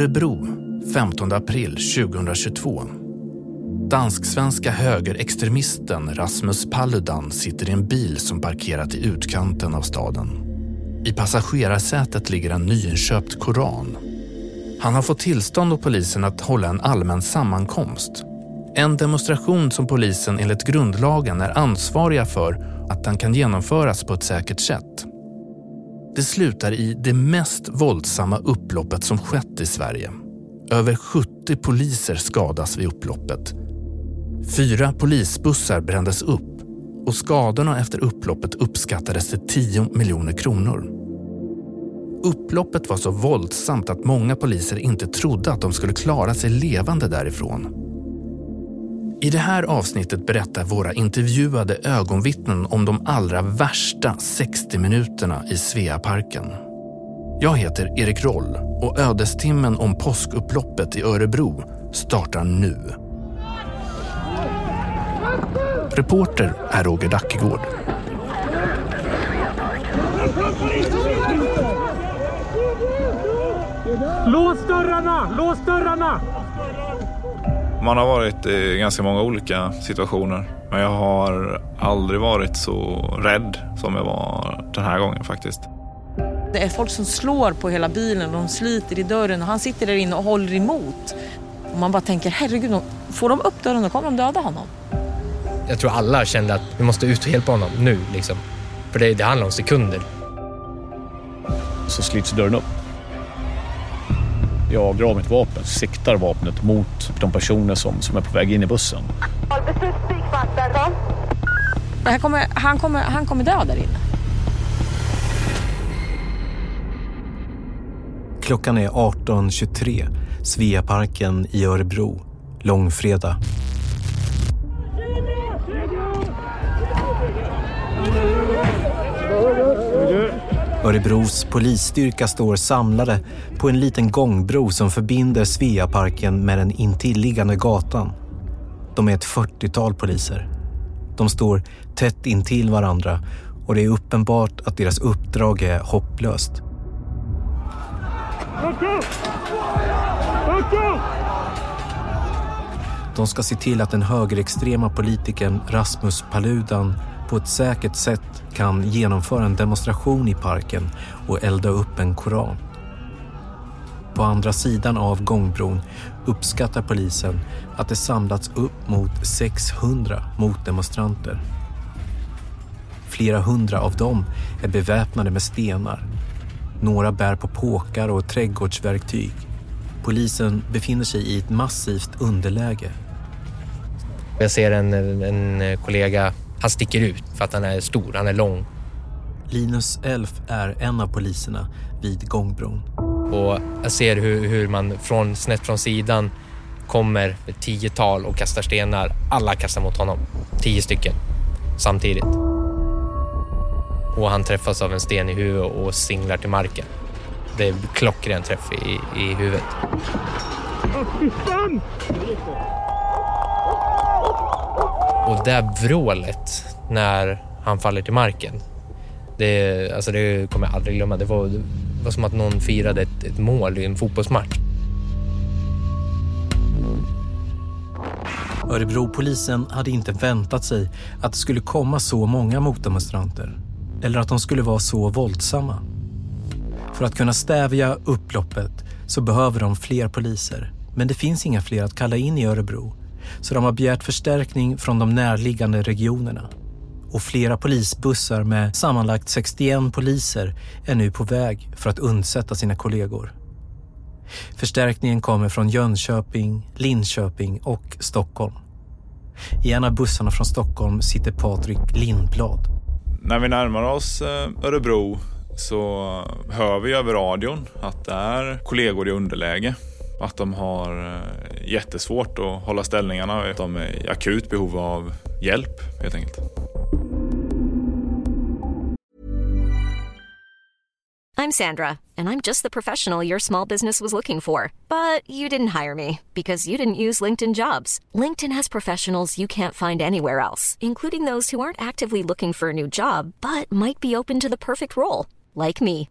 Örebro 15 april 2022. Dansk-svenska högerextremisten Rasmus Paludan sitter i en bil som parkerat i utkanten av staden. I passagerarsätet ligger en nyinköpt koran. Han har fått tillstånd av polisen att hålla en allmän sammankomst. En demonstration som polisen enligt grundlagen är ansvariga för att den kan genomföras på ett säkert sätt. Det slutar i det mest våldsamma upploppet som skett i Sverige. Över 70 poliser skadas vid upploppet. Fyra polisbussar brändes upp och skadorna efter upploppet uppskattades till 10 miljoner kronor. Upploppet var så våldsamt att många poliser inte trodde att de skulle klara sig levande därifrån. I det här avsnittet berättar våra intervjuade ögonvittnen om de allra värsta 60 minuterna i Sveaparken. Jag heter Erik Roll och ödestimmen om påskupploppet i Örebro startar nu. Reporter är Roger Dackegård. Lås dörrarna! Lås dörrarna! Man har varit i ganska många olika situationer. Men jag har aldrig varit så rädd som jag var den här gången faktiskt. Det är folk som slår på hela bilen och de sliter i dörren och han sitter där inne och håller emot. Och man bara tänker, herregud, får de upp dörren då kommer de döda honom. Jag tror alla kände att vi måste ut och hjälpa honom nu. Liksom. För det, det handlar om sekunder. Så slits dörren upp. Jag drar mitt vapen, siktar vapnet mot de personer som, som är på väg in i bussen. Han kommer, han, kommer, han kommer dö där inne. Klockan är 18.23, Sveaparken i Örebro, långfredag. Örebros polisstyrka står samlade på en liten gångbro som förbinder Sveaparken med den intilliggande gatan. De är ett 40-tal poliser. De står tätt intill varandra och det är uppenbart att deras uppdrag är hopplöst. De ska se till att den högerextrema politikern Rasmus Paludan på ett säkert sätt kan genomföra en demonstration i parken och elda upp en koran. På andra sidan av gångbron uppskattar polisen att det samlats upp mot 600 motdemonstranter. Flera hundra av dem är beväpnade med stenar. Några bär på påkar och trädgårdsverktyg. Polisen befinner sig i ett massivt underläge. Jag ser en, en kollega han sticker ut för att han är stor, han är lång. Linus Elf är en av poliserna vid gångbron. Och jag ser hur, hur man från, snett från sidan kommer ett tiotal och kastar stenar. Alla kastar mot honom. Tio stycken samtidigt. Och han träffas av en sten i huvudet och singlar till marken. Det är klockren träff i, i huvudet. Och det vrålet när han faller till marken. Det, alltså det kommer jag aldrig glömma. Det var, det var som att någon firade ett, ett mål i en fotbollsmatch. Örebropolisen hade inte väntat sig att det skulle komma så många motdemonstranter. Eller att de skulle vara så våldsamma. För att kunna stävja upploppet så behöver de fler poliser. Men det finns inga fler att kalla in i Örebro så de har begärt förstärkning från de närliggande regionerna. Och flera polisbussar med sammanlagt 61 poliser är nu på väg för att undsätta sina kollegor. Förstärkningen kommer från Jönköping, Linköping och Stockholm. I en av bussarna från Stockholm sitter Patrik Lindblad. När vi närmar oss eh, Örebro så eh, hör vi över radion att det är kollegor i underläge att de har eh, jättesvårt att hålla ställningarna. De är i akut behov av hjälp helt enkelt. I'm Sandra and I'm just the professional your small business was looking for. But you didn't hire me because you didn't use LinkedIn jobs. LinkedIn has professionals you can't find anywhere else, including those who aren't actively looking for a new job but might be open to the perfect role, like me.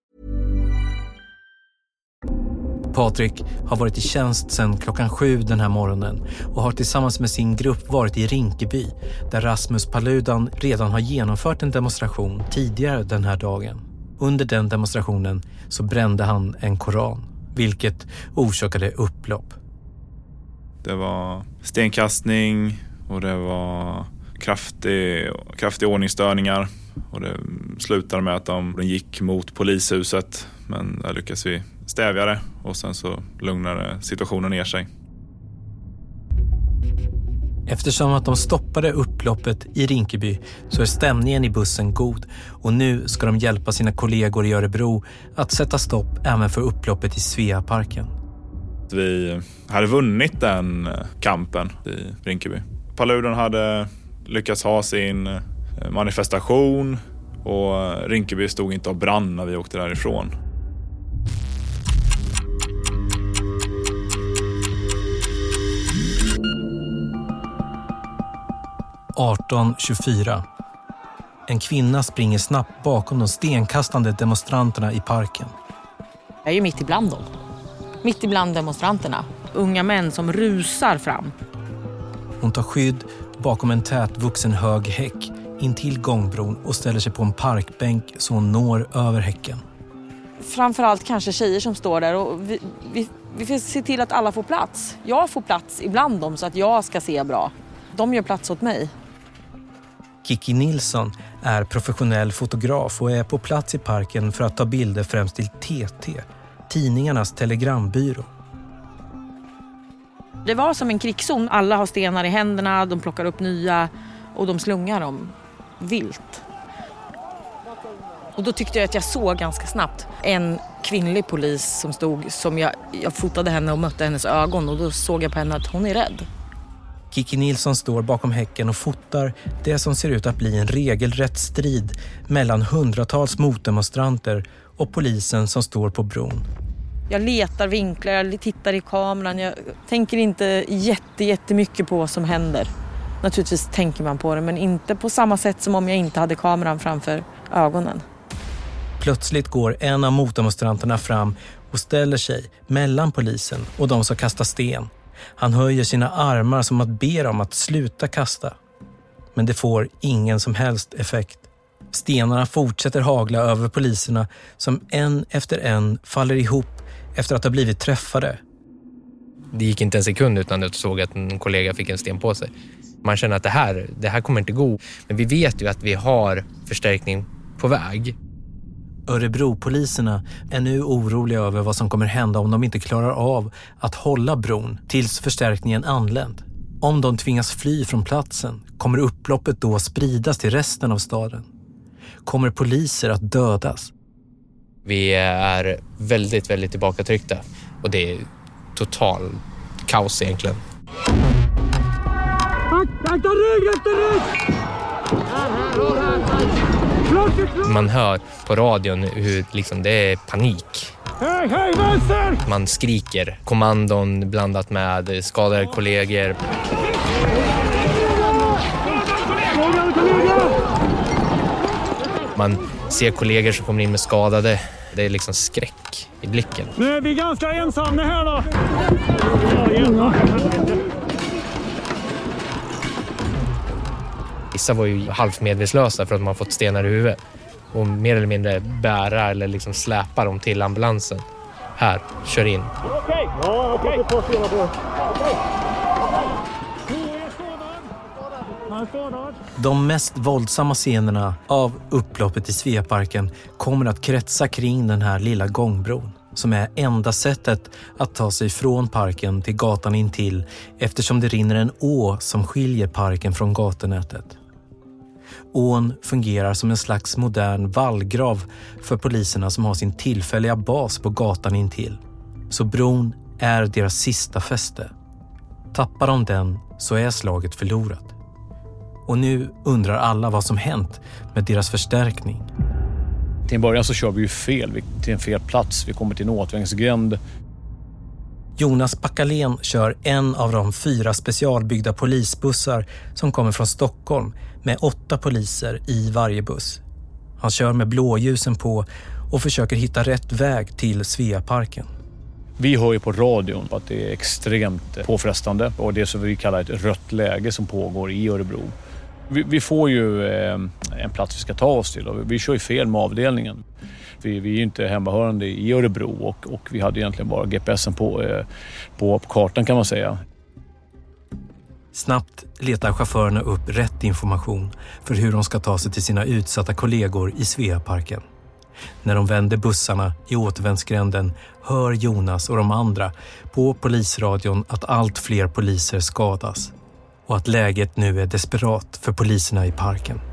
Patrik har varit i tjänst sedan klockan sju den här morgonen och har tillsammans med sin grupp varit i Rinkeby där Rasmus Paludan redan har genomfört en demonstration tidigare den här dagen. Under den demonstrationen så brände han en koran, vilket orsakade upplopp. Det var stenkastning och det var kraftig, kraftiga ordningsstörningar. Och det slutade med att de, de gick mot polishuset men där lyckades vi stävja det och sen så lugnade situationen ner sig. Eftersom att de stoppade upploppet i Rinkeby så är stämningen i bussen god och nu ska de hjälpa sina kollegor i Örebro att sätta stopp även för upploppet i Sveaparken. Vi hade vunnit den kampen i Rinkeby. Paludan hade lyckats ha sin manifestation och Rinkeby stod inte och brann när vi åkte därifrån. 18.24. En kvinna springer snabbt bakom de stenkastande demonstranterna i parken. Jag är ju mitt ibland dem. Mitt ibland demonstranterna. Unga män som rusar fram. Hon tar skydd bakom en tätvuxen hög häck intill gångbron och ställer sig på en parkbänk så hon når över häcken. Framförallt kanske tjejer som står där och vi, vi, vi får se till att alla får plats. Jag får plats ibland dem så att jag ska se bra. De gör plats åt mig. Kiki Nilsson är professionell fotograf och är på plats i parken för att ta bilder främst till TT, tidningarnas telegrambyrå. Det var som en krigszon. Alla har stenar i händerna, de plockar upp nya och de slungar dem vilt. Och då tyckte jag att jag såg ganska snabbt en kvinnlig polis som stod, som jag, jag fotade henne och mötte hennes ögon och då såg jag på henne att hon är rädd. Kiki Nilsson står bakom häcken och fotar det som ser ut att bli en regelrätt strid mellan hundratals motdemonstranter och polisen som står på bron. Jag letar vinklar, jag tittar i kameran. Jag tänker inte jätte, jättemycket på vad som händer. Naturligtvis tänker man på det, men inte på samma sätt som om jag inte hade kameran framför ögonen. Plötsligt går en av motdemonstranterna fram och ställer sig mellan polisen och de som kastar sten. Han höjer sina armar som att be dem att sluta kasta. Men det får ingen som helst effekt. Stenarna fortsätter hagla över poliserna som en efter en faller ihop efter att ha blivit träffade. Det gick inte en sekund utan jag såg att en kollega fick en sten på sig. Man känner att det här, det här kommer inte gå. Men vi vet ju att vi har förstärkning på väg. Örebropoliserna är nu oroliga över vad som kommer hända om de inte klarar av att hålla bron tills förstärkningen anlänt. Om de tvingas fly från platsen, kommer upploppet då spridas till resten av staden? Kommer poliser att dödas? Vi är väldigt, väldigt tillbakatryckta och det är total kaos egentligen. Akta rygg, akta rygg! Man hör på radion hur liksom, det är panik. Hej, hej, vänster! Man skriker kommandon blandat med skadade kollegor. Man ser kollegor som kommer in med skadade. Det är liksom skräck i blicken. Nu är vi ganska ensamma här då. Vissa var ju halvt medvetslösa för att man fått stenar i huvudet och mer eller mindre bära eller liksom släpa dem till ambulansen. Här, kör in. Okej, ja, okej. Han De mest våldsamma scenerna av upploppet i Sveaparken kommer att kretsa kring den här lilla gångbron som är enda sättet att ta sig från parken till gatan intill eftersom det rinner en å som skiljer parken från gatunätet. Ån fungerar som en slags modern vallgrav för poliserna som har sin tillfälliga bas på gatan intill. Så bron är deras sista fäste. Tappar de den så är slaget förlorat. Och nu undrar alla vad som hänt med deras förstärkning. Till en början så kör vi ju fel, till en fel plats. Vi kommer till en återvändsgränd. Jonas Backalén kör en av de fyra specialbyggda polisbussar som kommer från Stockholm med åtta poliser i varje buss. Han kör med blåljusen på och försöker hitta rätt väg till Sveaparken. Vi hör ju på radion att det är extremt påfrestande och det är som vi kallar ett rött läge som pågår i Örebro. Vi, vi får ju eh, en plats vi ska ta oss till och vi kör ju fel med avdelningen. Vi, vi är ju inte hemmahörande i Örebro och, och vi hade egentligen bara GPSen på, eh, på, på kartan kan man säga. Snabbt letar chaufförerna upp rätt information för hur de ska ta sig till sina utsatta kollegor i Sveaparken. När de vänder bussarna i återvändsgränden hör Jonas och de andra på polisradion att allt fler poliser skadas och att läget nu är desperat för poliserna i parken.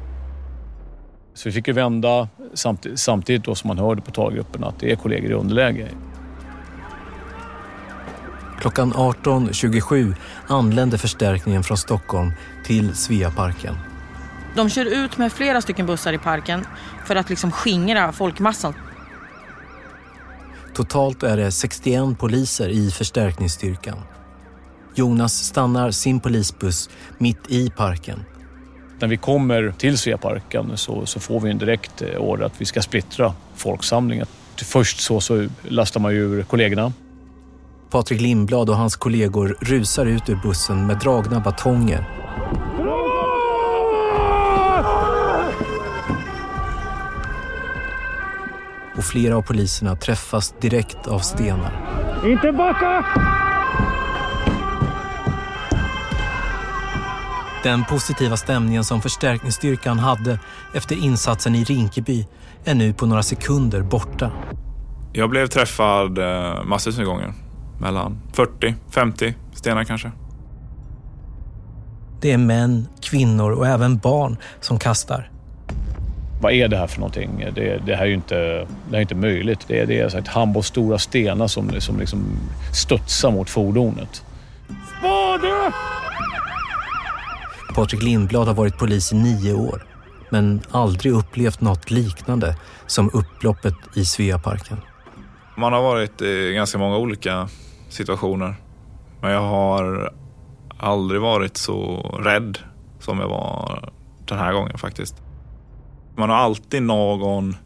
Så vi fick ju vända samtidigt, samtidigt då som man hörde på talgruppen att det är kollegor i underläge. Klockan 18.27 anländer förstärkningen från Stockholm till Sveaparken. De kör ut med flera stycken bussar i parken för att liksom skingra folkmassan. Totalt är det 61 poliser i förstärkningsstyrkan. Jonas stannar sin polisbuss mitt i parken. När vi kommer till Sveaparken så, så får vi en direkt eh, order att vi ska splittra folksamlingen. Först så, så lastar man ur kollegorna. Patrik Lindblad och hans kollegor rusar ut ur bussen med dragna batonger. Och flera av poliserna träffas direkt av stenar. Inte backa! Den positiva stämningen som förstärkningsstyrkan hade efter insatsen i Rinkeby är nu på några sekunder borta. Jag blev träffad eh, massvis med gånger. Mellan 40, 50 stenar kanske. Det är män, kvinnor och även barn som kastar. Vad är det här för någonting? Det, det här är ju inte, det här är inte möjligt. Det är, det är ett handboll stora stenar som, som liksom studsar mot fordonet. Spade! Patrik Lindblad har varit polis i nio år men aldrig upplevt något liknande som upploppet i Sveaparken. Man har varit i ganska många olika situationer. Men jag har aldrig varit så rädd som jag var den här gången faktiskt. Man har alltid någon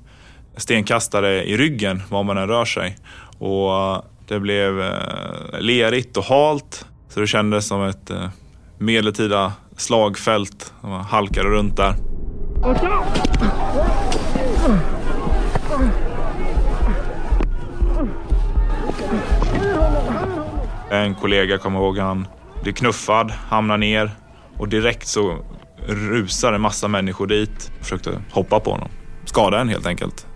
stenkastare i ryggen var man än rör sig. Och det blev eh, lerigt och halt så det kändes som ett eh, medeltida slagfält. Man halkade runt där. En kollega, kommer ihåg, han blir knuffad, hamnar ner och direkt så rusar en massa människor dit och försökte hoppa på honom. Skada en helt enkelt.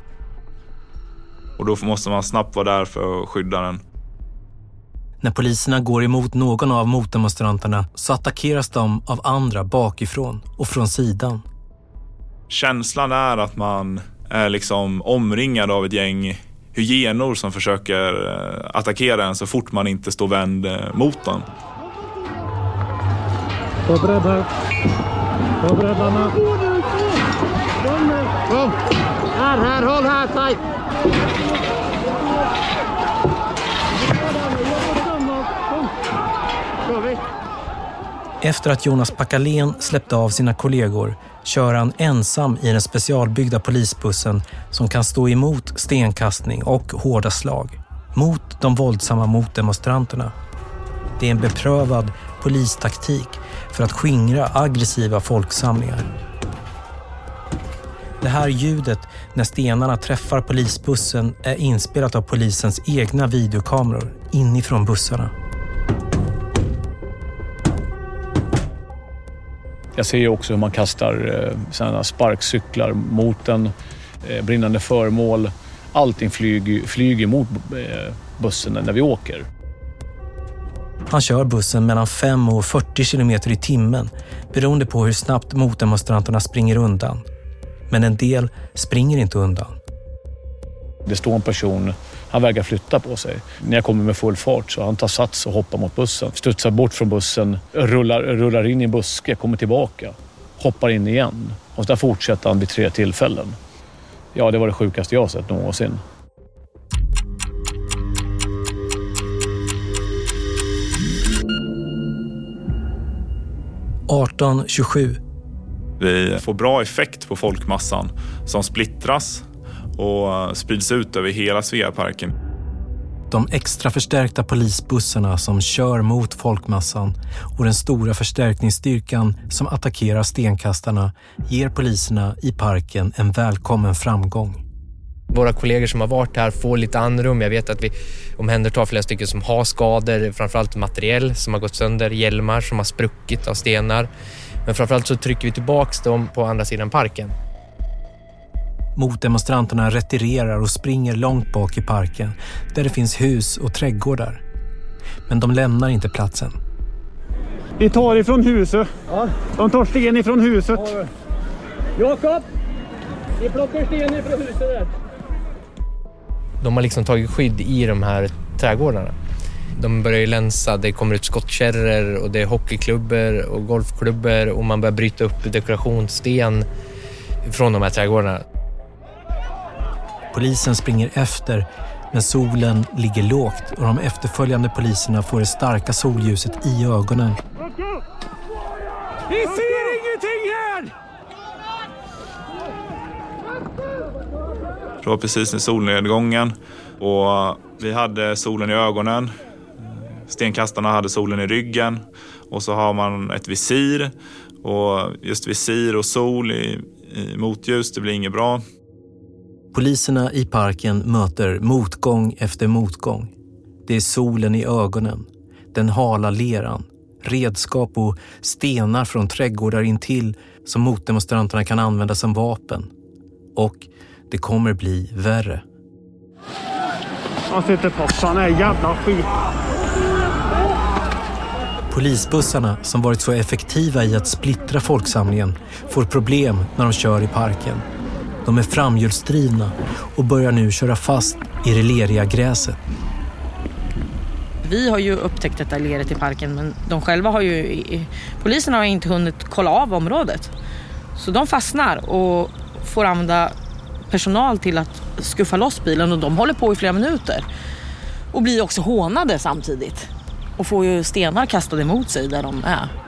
Och då måste man snabbt vara där för att skydda den. När poliserna går emot någon av motdemonstranterna så attackeras de av andra bakifrån och från sidan. Känslan är att man är liksom omringad av ett gäng hyenor som försöker eh, attackera en så fort man inte står vänd eh, mot dem. Var beredd här. Var beredd Anna. Kom! Här, här, håll här, tajt! Efter att Jonas Packalén släppte av sina kollegor kör han ensam i den specialbyggda polisbussen som kan stå emot stenkastning och hårda slag. Mot de våldsamma motdemonstranterna. Det är en beprövad polistaktik för att skingra aggressiva folksamlingar. Det här ljudet när stenarna träffar polisbussen är inspelat av polisens egna videokameror inifrån bussarna. Jag ser också hur man kastar eh, sådana sparkcyklar mot en eh, brinnande föremål. Allting flyger, flyger mot eh, bussen när vi åker. Han kör bussen mellan 5 och 40 kilometer i timmen beroende på hur snabbt motdemonstranterna springer undan. Men en del springer inte undan. Det står en person, han vägrar flytta på sig. När jag kommer med full fart så han tar sats och hoppar mot bussen. Studsar bort från bussen, rullar, rullar in i en buske, kommer tillbaka, hoppar in igen. Och där fortsätter han vid tre tillfällen. Ja, det var det sjukaste jag sett någonsin. –1827. Vi får bra effekt på folkmassan som splittras och sprids ut över hela Sveaparken. De extra förstärkta polisbussarna som kör mot folkmassan och den stora förstärkningsstyrkan som attackerar stenkastarna ger poliserna i parken en välkommen framgång. Våra kollegor som har varit här får lite andrum. Jag vet att vi omhändertar flera stycken som har skador, framförallt materiell som har gått sönder, hjälmar som har spruckit av stenar. Men framförallt så trycker vi tillbaks dem på andra sidan parken. Motdemonstranterna retirerar och springer långt bak i parken där det finns hus och trädgårdar. Men de lämnar inte platsen. Vi tar ifrån huset. Ja. De tar sten ifrån huset. Jakob! Vi plockar sten ifrån huset där. De har liksom tagit skydd i de här trädgårdarna. De börjar ju länsa, det kommer ut skottkärror och det är hockeyklubbor och golfklubbor och man börjar bryta upp dekorationssten från de här trädgårdarna. Polisen springer efter men solen ligger lågt och de efterföljande poliserna får det starka solljuset i ögonen. Vi ser ingenting här! Det var precis i solnedgången och vi hade solen i ögonen. Stenkastarna hade solen i ryggen och så har man ett visir och just visir och sol i, i motljus, det blir inget bra. Poliserna i parken möter motgång efter motgång. Det är solen i ögonen, den hala leran, redskap och stenar från trädgårdar intill som motdemonstranterna kan använda som vapen. Och det kommer bli värre. Han sitter fast, han är jävla skit. Polisbussarna som varit så effektiva i att splittra folksamlingen får problem när de kör i parken. De är framhjulsdrivna och börjar nu köra fast i det leriga gräset. Vi har ju upptäckt detta leret i parken men de själva har ju, Polisen har inte hunnit kolla av området. Så de fastnar och får använda personal till att skuffa loss bilen och de håller på i flera minuter. Och blir också hånade samtidigt. Och får ju stenar kastade mot sig där de är.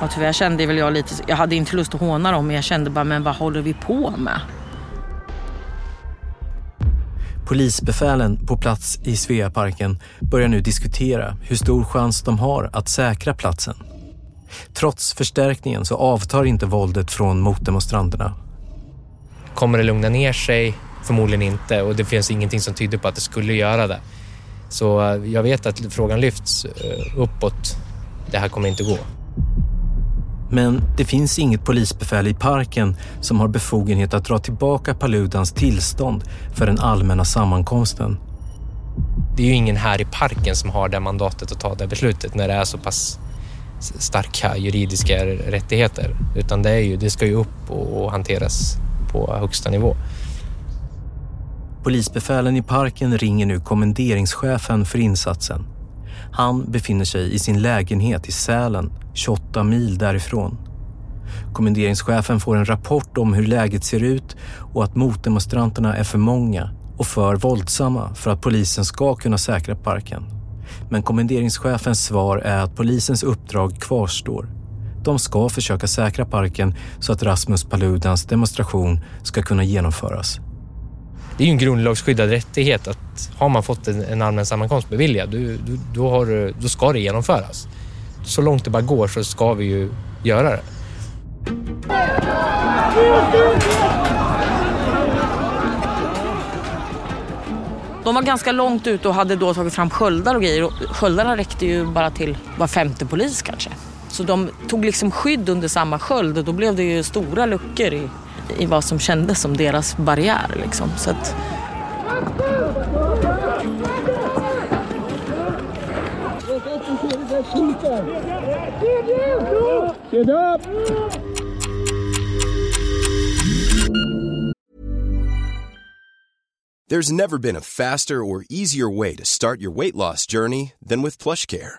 Ja, tyvärr kände väl jag lite, jag hade inte lust att håna dem men jag kände bara, men vad håller vi på med? Polisbefälen på plats i Sveaparken börjar nu diskutera hur stor chans de har att säkra platsen. Trots förstärkningen så avtar inte våldet från motdemonstranterna. Kommer det lugna ner sig? Förmodligen inte och det finns ingenting som tyder på att det skulle göra det. Så eh, jag vet att frågan lyfts eh, uppåt. Det här kommer inte gå. Men det finns inget polisbefäl i parken som har befogenhet att dra tillbaka Paludans tillstånd för den allmänna sammankomsten. Det är ju ingen här i parken som har det mandatet att ta det beslutet när det är så pass starka juridiska rättigheter. Utan det, är ju, det ska ju upp och hanteras på högsta nivå. Polisbefälen i parken ringer nu kommenderingschefen för insatsen. Han befinner sig i sin lägenhet i Sälen, 28 mil därifrån. Kommenderingschefen får en rapport om hur läget ser ut och att motdemonstranterna är för många och för våldsamma för att polisen ska kunna säkra parken. Men kommenderingschefens svar är att polisens uppdrag kvarstår. De ska försöka säkra parken så att Rasmus Paludans demonstration ska kunna genomföras. Det är ju en grundlagsskyddad rättighet att har man fått en, en allmän sammankomst beviljad, då, du, då, har, då ska det genomföras. Så långt det bara går så ska vi ju göra det. De var ganska långt ute och hade då tagit fram sköldar och grejer. Och sköldarna räckte ju bara till var femte polis kanske. Så de tog liksom skydd under samma sköld och då blev det ju stora luckor i, i vad som kändes som deras barriär. Liksom. Så att... There's never been a faster or easier way to start your weight loss journey than with PlushCare.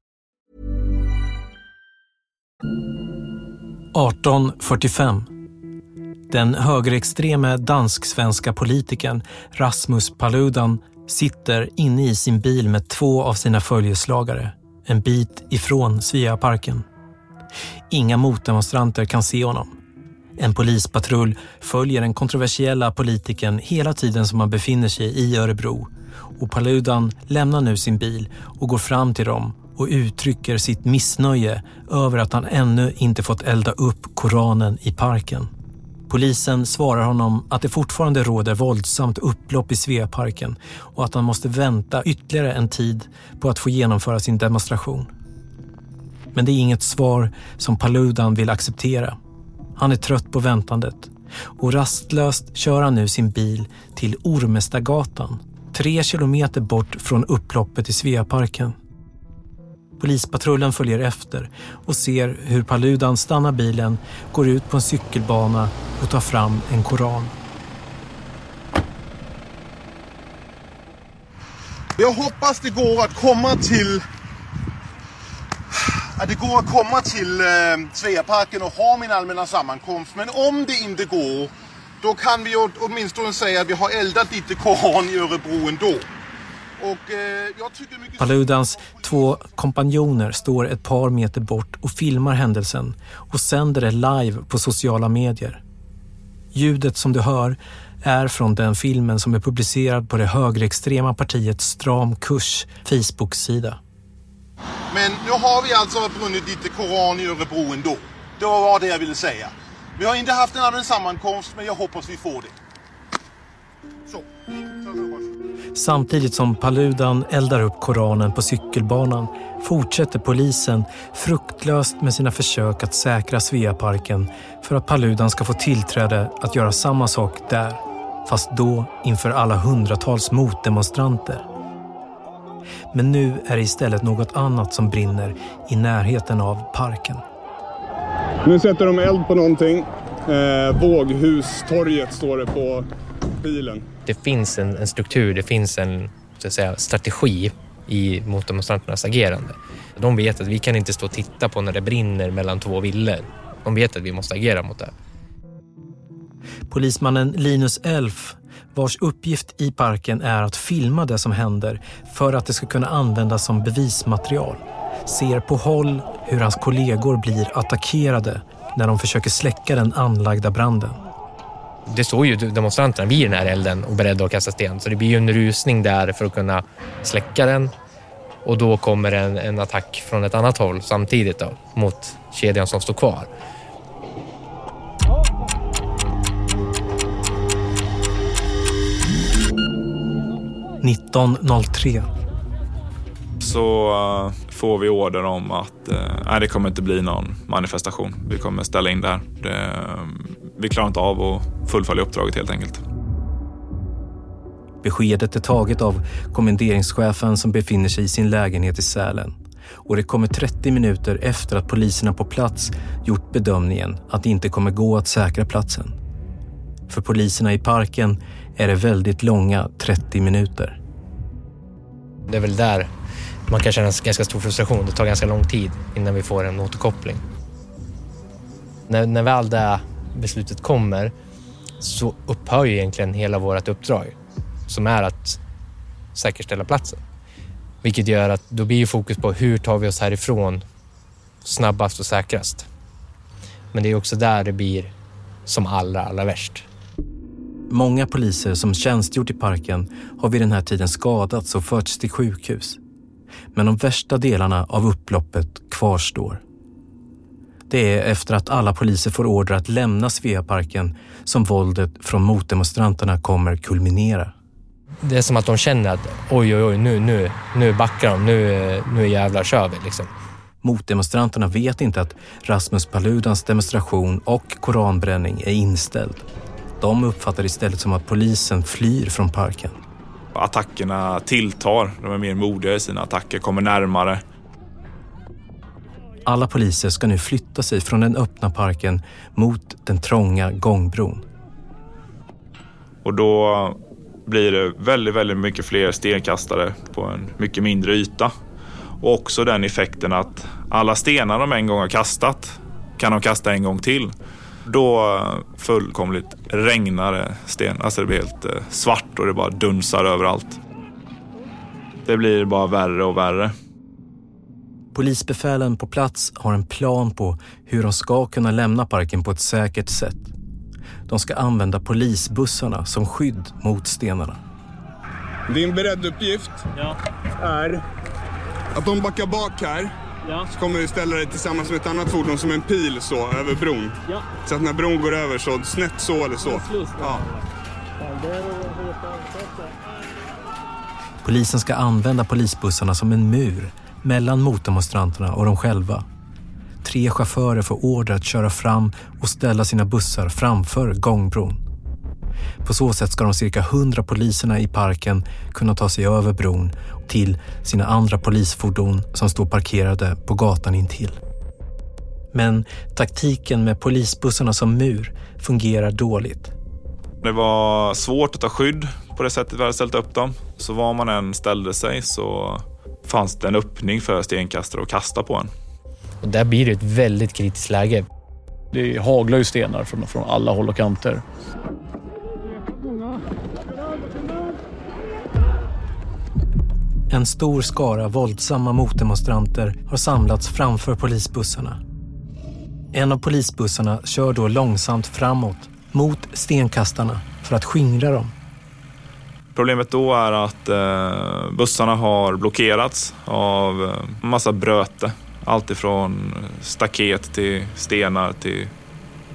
1845. Den högerextreme dansk-svenska politikern Rasmus Paludan sitter inne i sin bil med två av sina följeslagare en bit ifrån Sveaparken. Inga motdemonstranter kan se honom. En polispatrull följer den kontroversiella politikern hela tiden som han befinner sig i Örebro och Paludan lämnar nu sin bil och går fram till dem och uttrycker sitt missnöje över att han ännu inte fått elda upp Koranen i parken. Polisen svarar honom att det fortfarande råder våldsamt upplopp i Sveaparken och att han måste vänta ytterligare en tid på att få genomföra sin demonstration. Men det är inget svar som Paludan vill acceptera. Han är trött på väntandet och rastlöst kör han nu sin bil till Ormestagatan, tre kilometer bort från upploppet i Sveaparken. Polispatrullen följer efter och ser hur Paludan stannar bilen, går ut på en cykelbana och tar fram en koran. Jag hoppas det går att komma till att det går att komma till eh, Sveaparken och ha min allmänna sammankomst. Men om det inte går, då kan vi åtminstone säga att vi har eldat lite koran i Örebro ändå. Paludans två kompanjoner står ett par meter bort och filmar händelsen och sänder det live på sociala medier. Ljudet som du hör är från den filmen som är publicerad på det högerextrema partiet Stram kurs Facebook-sida. Men nu har vi alltså brunnit lite koran i Örebro ändå. Det var det jag ville säga. Vi har inte haft en allmän sammankomst, men jag hoppas vi får det. Så. Samtidigt som Paludan eldar upp Koranen på cykelbanan fortsätter polisen fruktlöst med sina försök att säkra Sveaparken för att Paludan ska få tillträde att göra samma sak där, fast då inför alla hundratals motdemonstranter. Men nu är det istället något annat som brinner i närheten av parken. Nu sätter de eld på någonting. Eh, Våghustorget står det på bilen. Det finns en, en struktur, det finns en så att säga, strategi i motdemonstranternas agerande. De vet att vi kan inte stå och titta på när det brinner mellan två villor. De vet att vi måste agera mot det. Polismannen Linus Elf, vars uppgift i parken är att filma det som händer för att det ska kunna användas som bevismaterial, ser på håll hur hans kollegor blir attackerade när de försöker släcka den anlagda branden. Det står ju demonstranterna vid den här elden och beredda att kasta sten. Så det blir ju en rusning där för att kunna släcka den. Och då kommer en, en attack från ett annat håll samtidigt då, mot kedjan som står kvar. –1903. Så uh, får vi order om att uh, nej, det kommer inte bli någon manifestation. Vi kommer ställa in det här. Det, uh, vi klarar inte av att fullfölja uppdraget helt enkelt. Beskedet är taget av kommenderingschefen som befinner sig i sin lägenhet i Sälen. Och det kommer 30 minuter efter att poliserna på plats gjort bedömningen att det inte kommer gå att säkra platsen. För poliserna i parken är det väldigt långa 30 minuter. Det är väl där man kan känna ganska stor frustration. Det tar ganska lång tid innan vi får en återkoppling. När, när väl det beslutet kommer så upphör ju egentligen hela vårt uppdrag som är att säkerställa platsen. Vilket gör att då blir fokus på hur tar vi oss härifrån snabbast och säkrast. Men det är också där det blir som allra, allra värst. Många poliser som tjänstgjort i parken har vid den här tiden skadats och förts till sjukhus. Men de värsta delarna av upploppet kvarstår. Det är efter att alla poliser får order att lämna Sveaparken som våldet från motdemonstranterna kommer kulminera. Det är som att de känner att oj, oj, oj, nu, nu, nu backar de, nu, nu jävlar kör vi liksom. Motdemonstranterna vet inte att Rasmus Paludans demonstration och koranbränning är inställd. De uppfattar istället som att polisen flyr från parken. Attackerna tilltar. De är mer modiga i sina attacker, kommer närmare. Alla poliser ska nu flytta sig från den öppna parken mot den trånga gångbron. Och då blir det väldigt, väldigt mycket fler stenkastare på en mycket mindre yta. Och också den effekten att alla stenar de en gång har kastat kan de kasta en gång till. Då fullkomligt regnar det sten. Alltså det blir helt eh, svart och det bara dunsar överallt. Det blir bara värre och värre. Polisbefälen på plats har en plan på hur de ska kunna lämna parken på ett säkert sätt. De ska använda polisbussarna som skydd mot stenarna. Din beredduppgift Ja. är att de backar bak här. Ja. Så kommer du ställa dig tillsammans med ett annat fordon som en pil så över bron. Ja. Så att när bron går över så snett så eller så. Ja. Polisen ska använda polisbussarna som en mur mellan motdemonstranterna och de själva. Tre chaufförer får order att köra fram och ställa sina bussar framför gångbron. På så sätt ska de cirka 100 poliserna i parken kunna ta sig över bron till sina andra polisfordon som står parkerade på gatan intill. Men taktiken med polisbussarna som mur fungerar dåligt. Det var svårt att ta skydd på det sättet vi hade ställt upp dem. Så var man än ställde sig så fanns det en öppning för stenkastare att kasta på en. Och där blir det ett väldigt kritiskt läge. Det haglar ju stenar från, från alla håll och kanter. En stor skara våldsamma motdemonstranter har samlats framför polisbussarna. En av polisbussarna kör då långsamt framåt mot stenkastarna för att skingra dem. Problemet då är att eh, bussarna har blockerats av eh, massa bröte. Allt ifrån staket till stenar till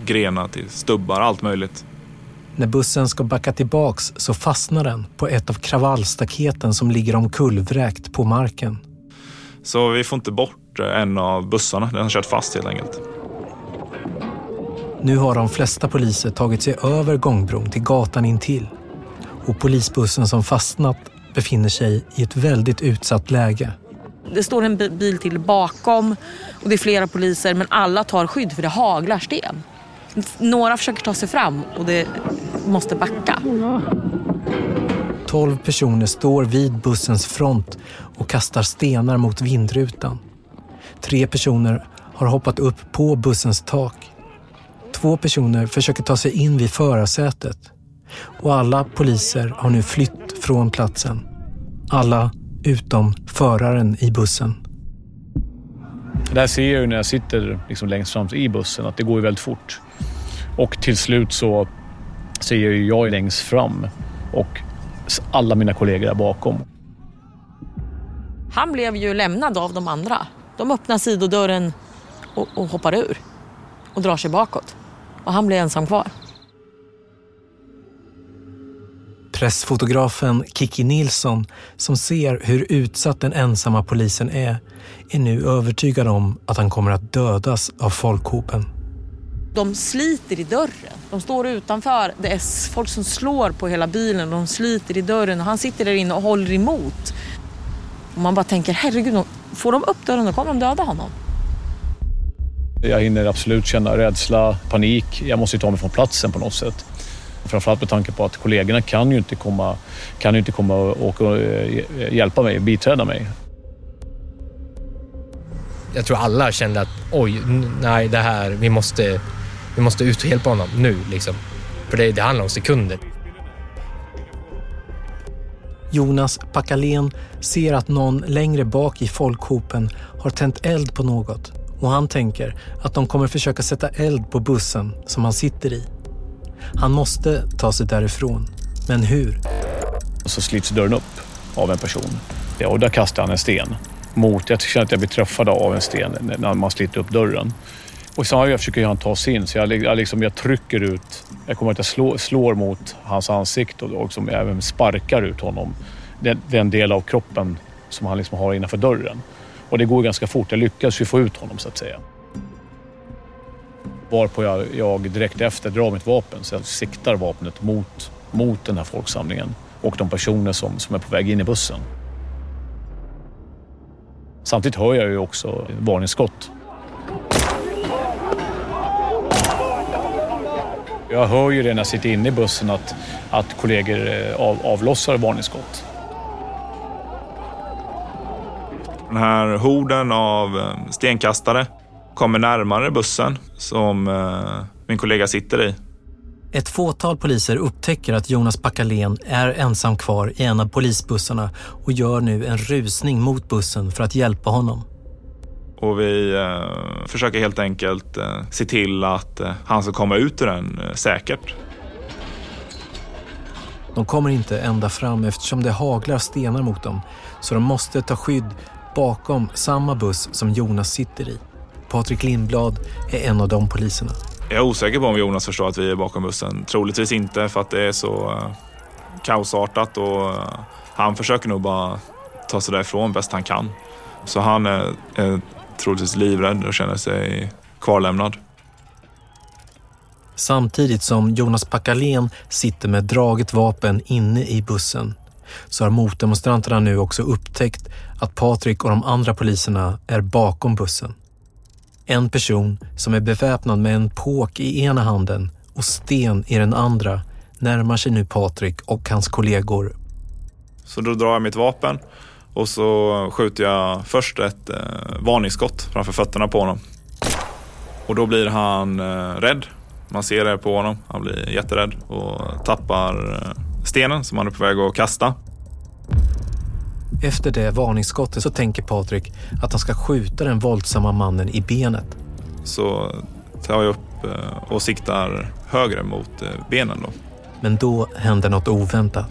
grenar till stubbar, allt möjligt. När bussen ska backa tillbaks så fastnar den på ett av kravallstaketen som ligger omkullvräkt på marken. Så vi får inte bort eh, en av bussarna, den har kört fast helt enkelt. Nu har de flesta poliser tagit sig över gångbron till gatan intill. Och polisbussen som fastnat befinner sig i ett väldigt utsatt läge. Det står en bi- bil till bakom och det är flera poliser men alla tar skydd för det haglar sten. Några försöker ta sig fram och det måste backa. Tolv personer står vid bussens front och kastar stenar mot vindrutan. Tre personer har hoppat upp på bussens tak. Två personer försöker ta sig in vid förarsätet. Och alla poliser har nu flytt från platsen. Alla utom föraren i bussen. Där ser jag ju när jag sitter liksom längst fram i bussen att det går ju väldigt fort. Och till slut så ser jag ju jag längst fram och alla mina kollegor är bakom. Han blev ju lämnad av de andra. De öppnar sidodörren och, och hoppar ur och drar sig bakåt. Och han blev ensam kvar. Pressfotografen Kiki Nilsson, som ser hur utsatt den ensamma polisen är, är nu övertygad om att han kommer att dödas av folkhopen. De sliter i dörren. De står utanför. Det är folk som slår på hela bilen. De sliter i dörren och han sitter där inne och håller emot. Och man bara tänker, herregud, får de upp dörren då kommer de döda honom. Jag hinner absolut känna rädsla, panik. Jag måste ju ta mig från platsen på något sätt. Framförallt med tanke på att kollegorna kan ju inte komma, kan ju inte komma och, och hjälpa mig, biträda mig. Jag tror alla kände att oj, nej det här, vi måste, vi måste ut och hjälpa honom nu liksom. För det, det handlar om sekunder. Jonas Packalén ser att någon längre bak i folkhopen har tänt eld på något och han tänker att de kommer försöka sätta eld på bussen som han sitter i. Han måste ta sig därifrån. Men hur? Och så slits dörren upp av en person. Ja, och där kastar han en sten mot... Jag känner att jag blir träffad av en sten när man sliter upp dörren. Och så försöker han ta sig in, så jag, jag, liksom, jag trycker ut. Jag kommer att jag slår, slår mot hans ansikte och liksom även sparkar ut honom. Den, den del av kroppen som han liksom har innanför dörren. Och det går ganska fort. Jag lyckas ju få ut honom så att säga. Varpå jag, jag direkt efter drar mitt vapen, så jag siktar vapnet mot, mot den här folksamlingen och de personer som, som är på väg in i bussen. Samtidigt hör jag ju också varningsskott. Jag hör ju det när jag sitter inne i bussen att, att kollegor eh, av, avlossar varningsskott. Den här horden av eh, stenkastare kommer närmare bussen som eh, min kollega sitter i. Ett fåtal poliser upptäcker att Jonas Packalén är ensam kvar i en av polisbussarna och gör nu en rusning mot bussen för att hjälpa honom. Och vi eh, försöker helt enkelt eh, se till att eh, han ska komma ut ur den eh, säkert. De kommer inte ända fram eftersom det haglar stenar mot dem så de måste ta skydd bakom samma buss som Jonas sitter i. Patrik Lindblad är en av de poliserna. Jag är osäker på om Jonas förstår att vi är bakom bussen. Troligtvis inte för att det är så uh, kaosartat och uh, han försöker nog bara ta sig därifrån bäst han kan. Så han är, är troligtvis livrädd och känner sig kvarlämnad. Samtidigt som Jonas Packalén sitter med draget vapen inne i bussen så har motdemonstranterna nu också upptäckt att Patrik och de andra poliserna är bakom bussen. En person som är beväpnad med en påk i ena handen och sten i den andra närmar sig nu Patrik och hans kollegor. Så då drar jag mitt vapen och så skjuter jag först ett eh, varningsskott framför fötterna på honom. Och då blir han eh, rädd. Man ser det på honom. Han blir jätterädd och tappar eh, stenen som han är på väg att kasta. Efter det varningsskottet så tänker Patrik att han ska skjuta den våldsamma mannen i benet. Så tar jag upp eh, och siktar högre mot eh, benen då. Men då händer något oväntat.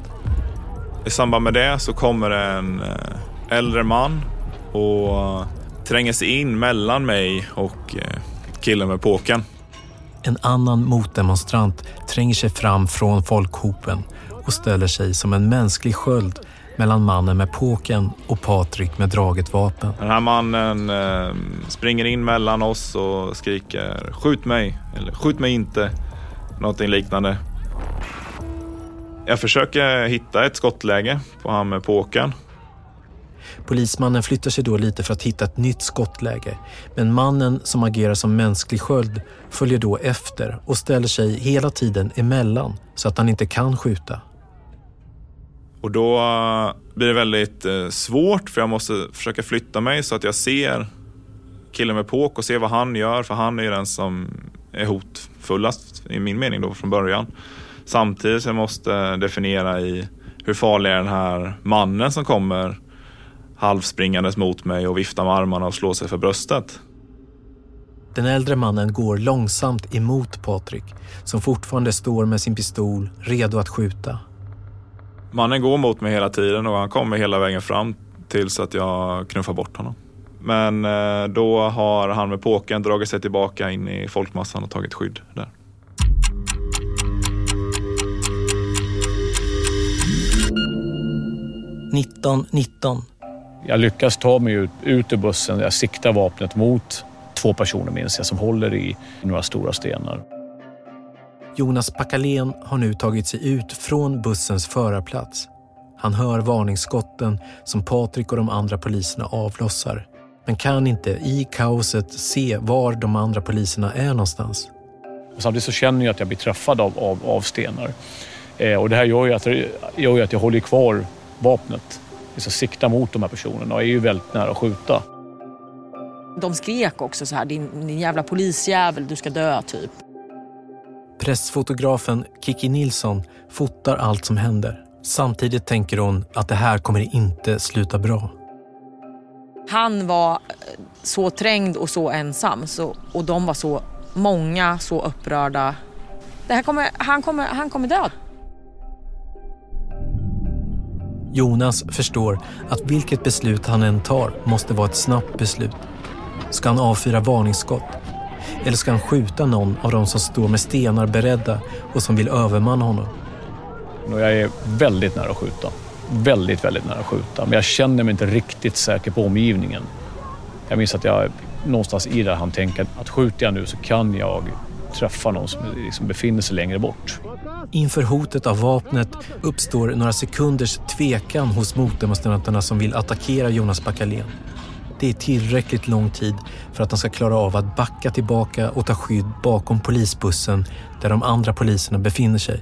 I samband med det så kommer en eh, äldre man och tränger sig in mellan mig och killen med påken. En annan motdemonstrant tränger sig fram från folkhopen och ställer sig som en mänsklig sköld mellan mannen med påken och Patrik med draget vapen. Den här mannen eh, springer in mellan oss och skriker skjut mig eller skjut mig inte. Någonting liknande. Jag försöker hitta ett skottläge på han med påken. Polismannen flyttar sig då lite för att hitta ett nytt skottläge. Men mannen som agerar som mänsklig sköld följer då efter och ställer sig hela tiden emellan så att han inte kan skjuta. Och då eh, blir det väldigt eh, svårt för jag måste försöka flytta mig så att jag ser killen med påk och ser vad han gör för han är ju den som är hotfullast i min mening då från början. Samtidigt som jag måste definiera i hur farlig är den här mannen som kommer halvspringandes mot mig och viftar med armarna och slår sig för bröstet. Den äldre mannen går långsamt emot Patrik som fortfarande står med sin pistol redo att skjuta. Mannen går mot mig hela tiden och han kommer hela vägen fram tills att jag knuffar bort honom. Men eh, då har han med påken dragit sig tillbaka in i folkmassan och tagit skydd där. Nitton, nitton. Jag lyckas ta mig ut, ut ur bussen. Jag siktar vapnet mot två personer minns jag som håller i några stora stenar. Jonas Packalén har nu tagit sig ut från bussens förarplats. Han hör varningsskotten som Patrik och de andra poliserna avlossar men kan inte i kaoset se var de andra poliserna är någonstans. Samtidigt så känner jag att jag blir träffad av, av, av stenar. Eh, och det här gör ju, att, gör ju att jag håller kvar vapnet. Jag siktar mot de här personerna och är ju väldigt nära att skjuta. De skrek också så här, din, din jävla polisjävel, du ska dö typ. Pressfotografen Kiki Nilsson fotar allt som händer. Samtidigt tänker hon att det här kommer inte sluta bra. Han var eh, så trängd och så ensam så, och de var så många, så upprörda. Det här kommer, han, kommer, han kommer dö. Jonas förstår att vilket beslut han än tar måste vara ett snabbt beslut. Ska han avfyra varningsskott? Eller ska han skjuta någon av de som står med stenar beredda och som vill övermanna honom? Jag är väldigt nära att skjuta. Väldigt, väldigt nära att skjuta. Men jag känner mig inte riktigt säker på omgivningen. Jag minns att jag någonstans i det han tänker att skjuter jag nu så kan jag träffa någon som liksom befinner sig längre bort. Inför hotet av vapnet uppstår några sekunders tvekan hos motdemonstranterna som vill attackera Jonas Backalén. Det är tillräckligt lång tid för att han ska klara av att backa tillbaka och ta skydd bakom polisbussen där de andra poliserna befinner sig.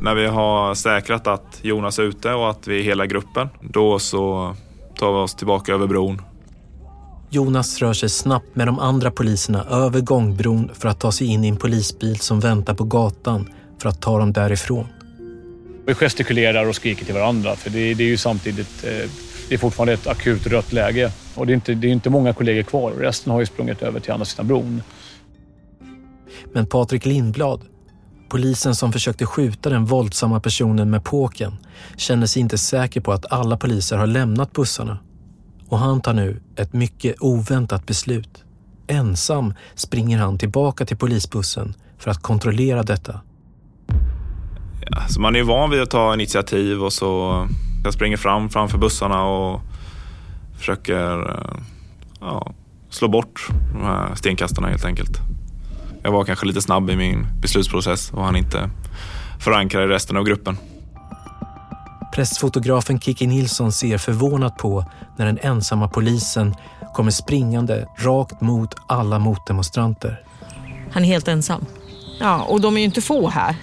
När vi har säkrat att Jonas är ute och att vi är hela gruppen, då så tar vi oss tillbaka över bron. Jonas rör sig snabbt med de andra poliserna över gångbron för att ta sig in i en polisbil som väntar på gatan för att ta dem därifrån. Vi gestikulerar och skriker till varandra för det, det är ju samtidigt eh, det är fortfarande ett akut rött läge och det är, inte, det är inte många kollegor kvar. Resten har ju sprungit över till andra sidan bron. Men Patrik Lindblad, polisen som försökte skjuta den våldsamma personen med påken, känner sig inte säker på att alla poliser har lämnat bussarna. Och han tar nu ett mycket oväntat beslut. Ensam springer han tillbaka till polisbussen för att kontrollera detta. Ja, så man är van vid att ta initiativ och så jag springer fram framför bussarna och försöker eh, ja, slå bort de här stenkastarna helt enkelt. Jag var kanske lite snabb i min beslutsprocess och han inte förankra i resten av gruppen. Pressfotografen Kiki Nilsson ser förvånat på när den ensamma polisen kommer springande rakt mot alla motdemonstranter. Han är helt ensam. Ja, och de är ju inte få här.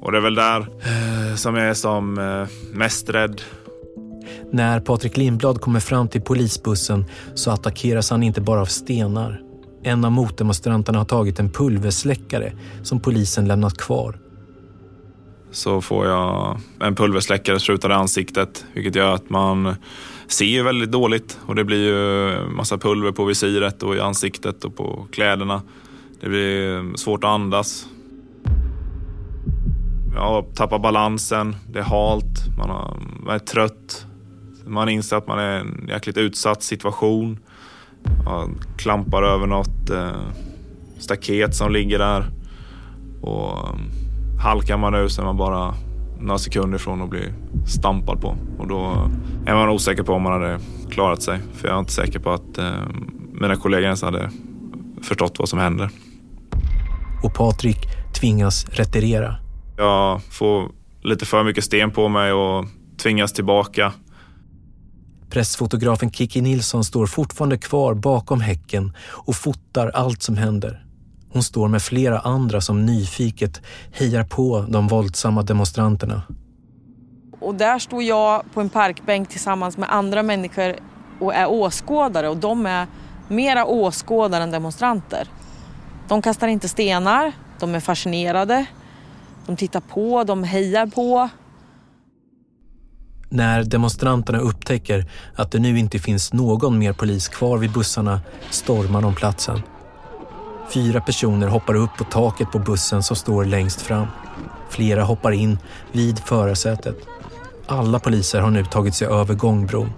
Och det är väl där eh, som jag är som eh, mest rädd. När Patrik Lindblad kommer fram till polisbussen så attackeras han inte bara av stenar. En av motdemonstranterna har tagit en pulversläckare som polisen lämnat kvar. Så får jag en pulversläckare sprutad i ansiktet, vilket gör att man ser väldigt dåligt och det blir ju massa pulver på visiret och i ansiktet och på kläderna. Det blir svårt att andas ja, tappar balansen, det är halt, man, har, man är trött. Man inser att man är i en jäkligt utsatt situation. Man klampar över något eh, staket som ligger där. Och um, halkar man nu så är man bara några sekunder ifrån att bli stampad på. Och då är man osäker på om man hade klarat sig. För jag är inte säker på att eh, mina kollegor ens hade förstått vad som händer. Och Patrik tvingas retirera. Jag får lite för mycket sten på mig och tvingas tillbaka. Pressfotografen Kiki Nilsson står fortfarande kvar bakom häcken och fotar allt som händer. Hon står med flera andra som nyfiket hejar på de våldsamma demonstranterna. Och där står jag på en parkbänk tillsammans med andra människor och är åskådare och de är mera åskådare än demonstranter. De kastar inte stenar, de är fascinerade, de tittar på, de hejar på. När demonstranterna upptäcker att det nu inte finns någon mer polis kvar vid bussarna stormar de platsen. Fyra personer hoppar upp på taket på bussen som står längst fram. Flera hoppar in vid förarsätet. Alla poliser har nu tagit sig över gångbron.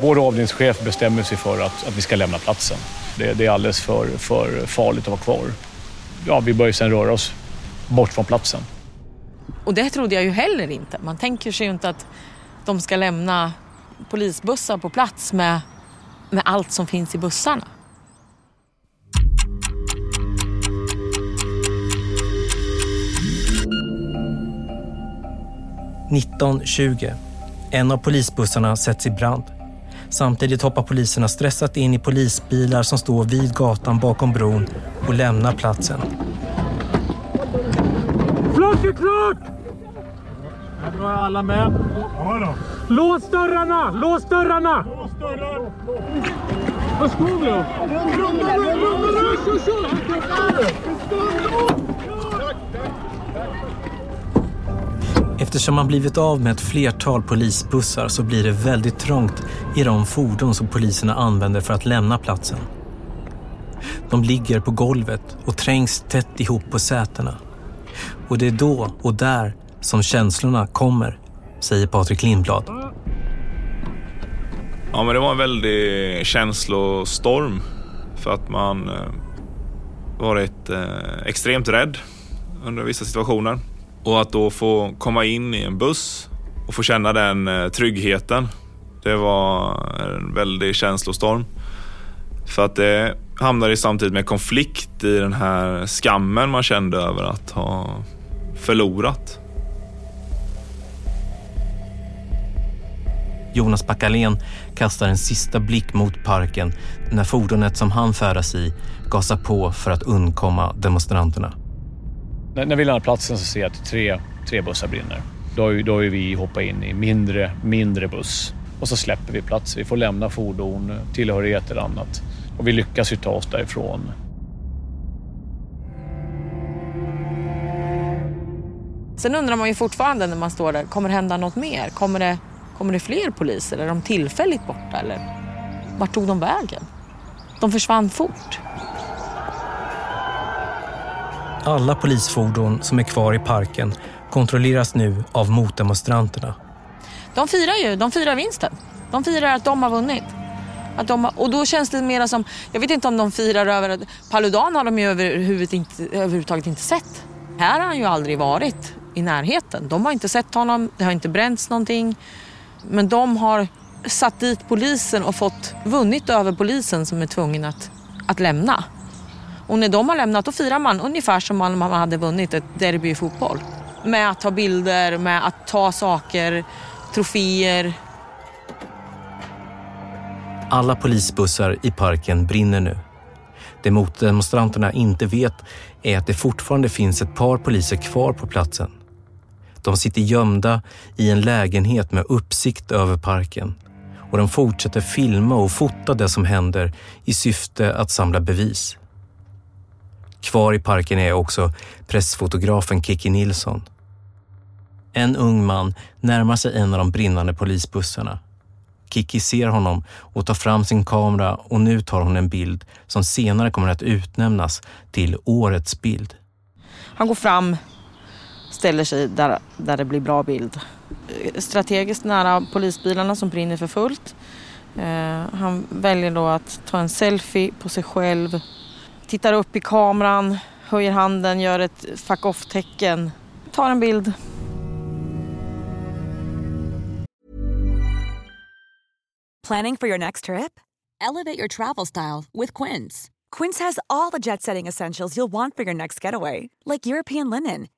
Vår avdelningschef bestämmer sig för att, att vi ska lämna platsen. Det, det är alldeles för, för farligt att vara kvar. Ja, vi börjar sedan röra oss bort från platsen. Och det trodde jag ju heller inte. Man tänker sig ju inte att de ska lämna polisbussar på plats med, med allt som finns i bussarna. –19.20. En av polisbussarna sätts i brand. Samtidigt hoppar poliserna stressat in i polisbilar som står vid gatan bakom bron och lämnar platsen. Flak är klart! Här drar jag alla med. Lås dörrarna! Lås dörrarna! Lås dörrar! Vad ska vi då? Kör, kör, Eftersom man blivit av med ett flertal polisbussar så blir det väldigt trångt i de fordon som poliserna använder för att lämna platsen. De ligger på golvet och trängs tätt ihop på sätena. Och det är då och där som känslorna kommer, säger Patrik Lindblad. Ja, men det var en väldig känslostorm för att man eh, varit eh, extremt rädd under vissa situationer. Och att då få komma in i en buss och få känna den eh, tryggheten. Det var en väldig känslostorm. För att det hamnade samtidigt med konflikt i den här skammen man kände över att ha förlorat. Jonas Backalén kastar en sista blick mot parken när fordonet som han färdas i gasar på för att undkomma demonstranterna. När, när vi lämnar platsen så ser jag att tre, tre bussar brinner. Då har, ju- då har ju vi hoppat in i mindre, mindre buss och så släpper vi plats. Vi får lämna fordon, tillhörigheter och annat. Och vi lyckas ju ta oss därifrån. Sen undrar man ju fortfarande när man står där, kommer det hända något mer? Kommer det, kommer det fler poliser? Är de tillfälligt borta eller vart tog de vägen? De försvann fort. Alla polisfordon som är kvar i parken kontrolleras nu av motdemonstranterna. De firar ju, de firar vinsten. De firar att de har vunnit. Att de har, och då känns det mera som, jag vet inte om de firar över att Paludan har de ju överhuvud inte, överhuvudtaget inte sett. Här har han ju aldrig varit i närheten. De har inte sett honom, det har inte bränts någonting. Men de har satt dit polisen och fått vunnit över polisen som är tvungen att, att lämna. Och när de har lämnat då firar man ungefär som om man hade vunnit ett derby i fotboll. Med att ta bilder, med att ta saker, troféer. Alla polisbussar i parken brinner nu. Det motdemonstranterna inte vet är att det fortfarande finns ett par poliser kvar på platsen. De sitter gömda i en lägenhet med uppsikt över parken och de fortsätter filma och fota det som händer i syfte att samla bevis. Kvar i parken är också pressfotografen Kiki Nilsson. En ung man närmar sig en av de brinnande polisbussarna. Kiki ser honom och tar fram sin kamera och nu tar hon en bild som senare kommer att utnämnas till årets bild. Han går fram, ställer sig där, där det blir bra bild. Strategiskt nära polisbilarna som brinner för fullt. Eh, han väljer då att ta en selfie på sig själv. Tittar upp i kameran, höjer handen, gör ett fuck off-tecken. Tar en bild. Planning for your next trip? Elevate your travel style with Quince. Quince has all the jet setting essentials you'll want for your next getaway, like European linen,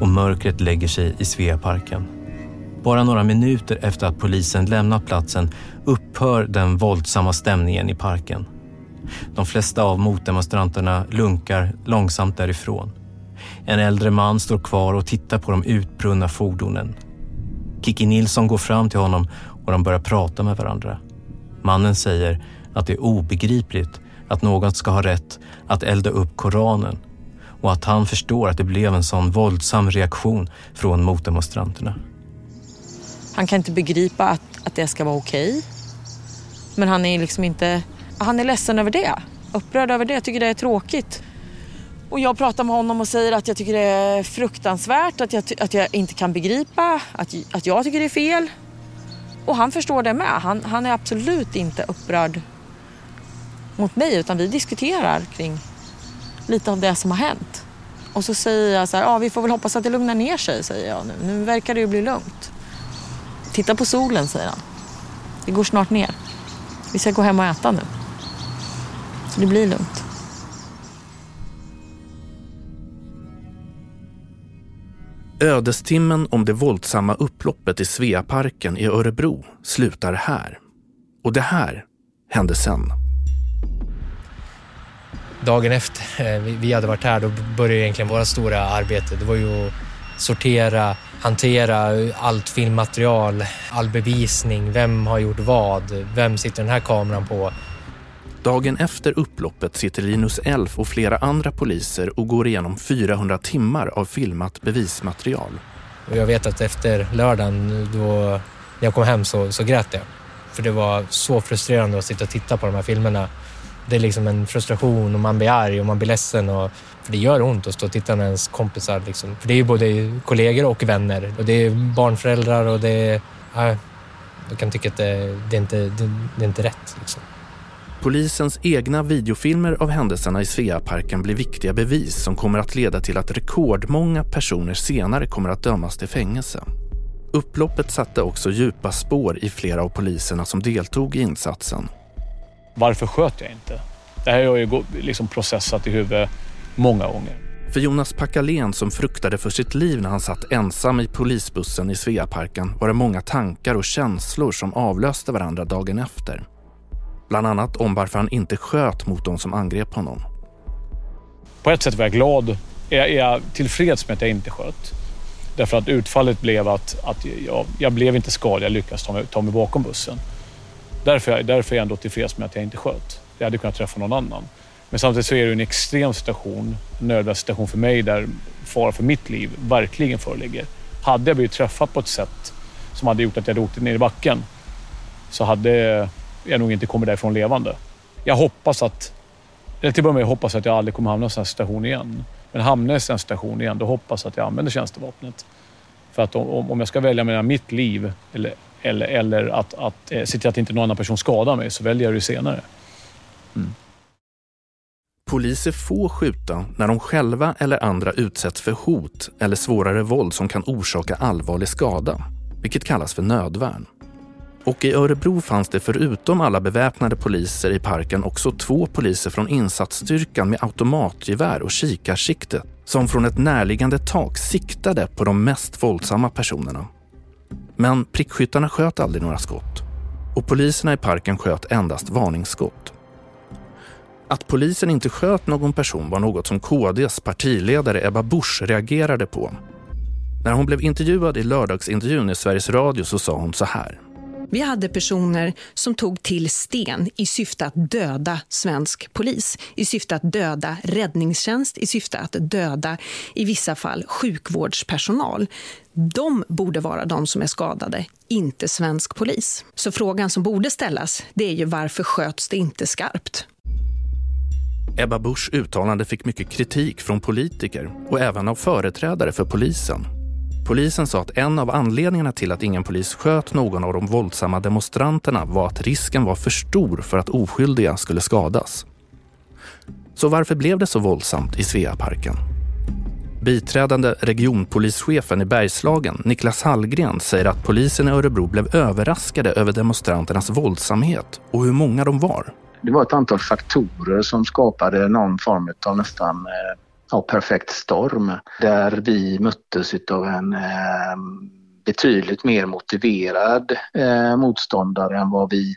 och mörkret lägger sig i Sveaparken. Bara några minuter efter att polisen lämnat platsen upphör den våldsamma stämningen i parken. De flesta av motdemonstranterna lunkar långsamt därifrån. En äldre man står kvar och tittar på de utbrunna fordonen. Kiki Nilsson går fram till honom och de börjar prata med varandra. Mannen säger att det är obegripligt att någon ska ha rätt att elda upp Koranen och att han förstår att det blev en sån våldsam reaktion från motdemonstranterna. Han kan inte begripa att, att det ska vara okej. Men han är liksom inte... Han är ledsen över det. Upprörd över det. Jag tycker det är tråkigt. Och jag pratar med honom och säger att jag tycker det är fruktansvärt. Att jag, att jag inte kan begripa. Att, att jag tycker det är fel. Och han förstår det med. Han, han är absolut inte upprörd mot mig utan vi diskuterar kring lite av det som har hänt. Och så säger jag så här, ja vi får väl hoppas att det lugnar ner sig, säger jag nu. Nu verkar det ju bli lugnt. Titta på solen, säger han. Det går snart ner. Vi ska gå hem och äta nu. Så det blir lugnt. Ödestimmen om det våldsamma upploppet i Sveaparken i Örebro slutar här. Och det här hände sen. Dagen efter eh, vi hade varit här, då började egentligen våra stora arbete. Det var ju att sortera, hantera allt filmmaterial, all bevisning. Vem har gjort vad? Vem sitter den här kameran på? Dagen efter upploppet sitter Linus Elf och flera andra poliser och går igenom 400 timmar av filmat bevismaterial. Och jag vet att efter lördagen, då när jag kom hem så, så grät jag. För det var så frustrerande att sitta och titta på de här filmerna. Det är liksom en frustration och man blir arg och man blir ledsen. Och, för det gör ont att stå och titta när ens kompisar... Liksom, för det är ju både kollegor och vänner. Och det är barnföräldrar och det är... Ja, jag kan tycka att det, det, är, inte, det, det är inte rätt. Liksom. Polisens egna videofilmer av händelserna i Sveaparken blir viktiga bevis som kommer att leda till att rekordmånga personer senare kommer att dömas till fängelse. Upploppet satte också djupa spår i flera av poliserna som deltog i insatsen. Varför sköt jag inte? Det här har jag ju liksom processat i huvudet många gånger. För Jonas Packalén som fruktade för sitt liv när han satt ensam i polisbussen i Sveaparken var det många tankar och känslor som avlöste varandra dagen efter. Bland annat om varför han inte sköt mot de som angrep honom. På ett sätt var jag glad. Jag är tillfreds med att jag inte sköt. Därför att utfallet blev att, att jag, jag blev inte skadad. Jag lyckades ta mig, ta mig bakom bussen. Därför, därför är jag ändå tillfreds med att jag inte sköt. Jag hade kunnat träffa någon annan. Men samtidigt så är det en extrem situation, en nödvändig situation för mig där fara för mitt liv verkligen föreligger. Hade jag blivit träffad på ett sätt som hade gjort att jag hade åkt ner i backen så hade jag nog inte kommit därifrån levande. Jag hoppas att... Eller till att börja med hoppas jag att jag aldrig kommer hamna i en sån här situation igen. Men hamnar jag i en sån här situation igen, då hoppas jag att jag använder tjänstevapnet. För att om, om jag ska välja mellan mitt liv eller, eller, eller att, att eh, se till att inte någon annan person skadar mig, så väljer jag det senare. Mm. Poliser får skjuta när de själva eller andra utsätts för hot eller svårare våld som kan orsaka allvarlig skada, vilket kallas för nödvärn. Och i Örebro fanns det förutom alla beväpnade poliser i parken också två poliser från insatsstyrkan med automatgevär och kikarsikte som från ett närliggande tak siktade på de mest våldsamma personerna. Men prickskyttarna sköt aldrig några skott och poliserna i parken sköt endast varningsskott. Att polisen inte sköt någon person var något som KDs partiledare Ebba Busch reagerade på. När hon blev intervjuad i lördagsintervjun i Sveriges Radio så sa hon så här. Vi hade personer som tog till sten i syfte att döda svensk polis, i syfte att döda räddningstjänst, i syfte att döda i vissa fall sjukvårdspersonal. De borde vara de som är skadade, inte svensk polis. Så frågan som borde ställas det är ju varför sköts det inte skarpt? Ebba Buschs uttalande fick mycket kritik från politiker och även av företrädare för polisen. Polisen sa att en av anledningarna till att ingen polis sköt någon av de våldsamma demonstranterna var att risken var för stor för att oskyldiga skulle skadas. Så varför blev det så våldsamt i Sveaparken? Biträdande regionpolischefen i Bergslagen, Niklas Hallgren, säger att polisen i Örebro blev överraskade över demonstranternas våldsamhet och hur många de var. Det var ett antal faktorer som skapade någon form av nästan eh, ja, perfekt storm där vi möttes av en eh, betydligt mer motiverad eh, motståndare än vad vi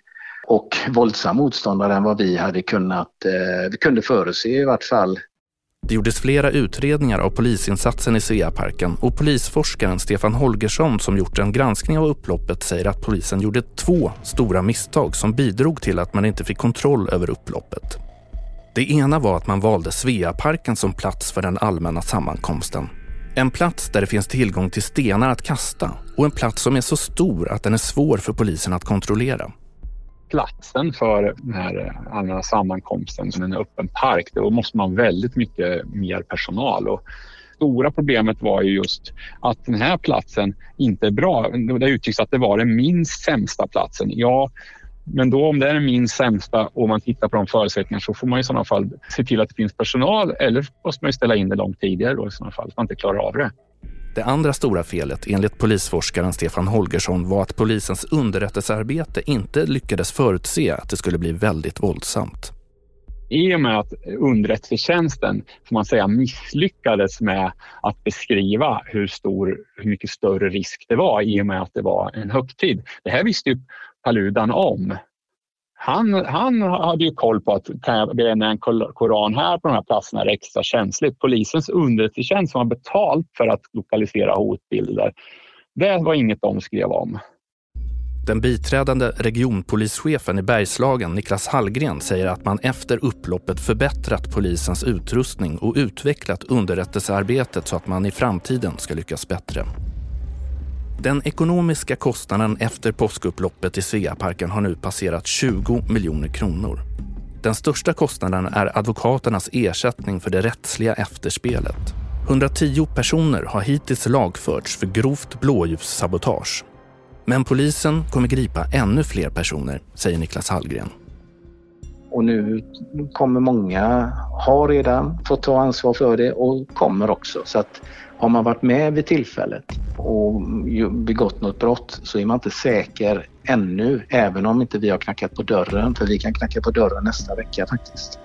och våldsam motståndare än vad vi hade kunnat, eh, vi kunde förutse i vart fall. Det gjordes flera utredningar av polisinsatsen i Sveaparken och polisforskaren Stefan Holgersson som gjort en granskning av upploppet säger att polisen gjorde två stora misstag som bidrog till att man inte fick kontroll över upploppet. Det ena var att man valde Sveaparken som plats för den allmänna sammankomsten. En plats där det finns tillgång till stenar att kasta och en plats som är så stor att den är svår för polisen att kontrollera. Platsen för den här eh, allmänna sammankomsten, som en öppen park, då måste man ha väldigt mycket mer personal. Och stora problemet var ju just att den här platsen inte är bra. Det uttrycks att det var den minst sämsta platsen. Ja, Men då om det är den minst sämsta och man tittar på de förutsättningarna så får man i sådana fall se till att det finns personal eller måste man ställa in det långt tidigare då i sådana fall, så man inte klarar av det. Det andra stora felet enligt polisforskaren Stefan Holgersson var att polisens underrättelsearbete inte lyckades förutse att det skulle bli väldigt våldsamt. I och med att underrättelsetjänsten får man säga misslyckades med att beskriva hur, stor, hur mycket större risk det var i och med att det var en högtid. Det här visste ju Paludan om. Han, han hade ju koll på att kan jag bränna en koran här på de här platserna är extra känsligt. Polisens underrättelsetjänst som har betalt för att lokalisera hotbilder, det var inget de skrev om. Den biträdande regionpolischefen i Bergslagen, Niklas Hallgren, säger att man efter upploppet förbättrat polisens utrustning och utvecklat underrättelsearbetet så att man i framtiden ska lyckas bättre. Den ekonomiska kostnaden efter påskupploppet i Sveaparken har nu passerat 20 miljoner kronor. Den största kostnaden är advokaternas ersättning för det rättsliga efterspelet. 110 personer har hittills lagförts för grovt blåljussabotage. Men polisen kommer gripa ännu fler personer, säger Niklas Hallgren. Och nu kommer många, har redan fått ta ansvar för det och kommer också. Så att har man varit med vid tillfället och begått något brott så är man inte säker ännu, även om inte vi har knackat på dörren. För vi kan knacka på dörren nästa vecka faktiskt.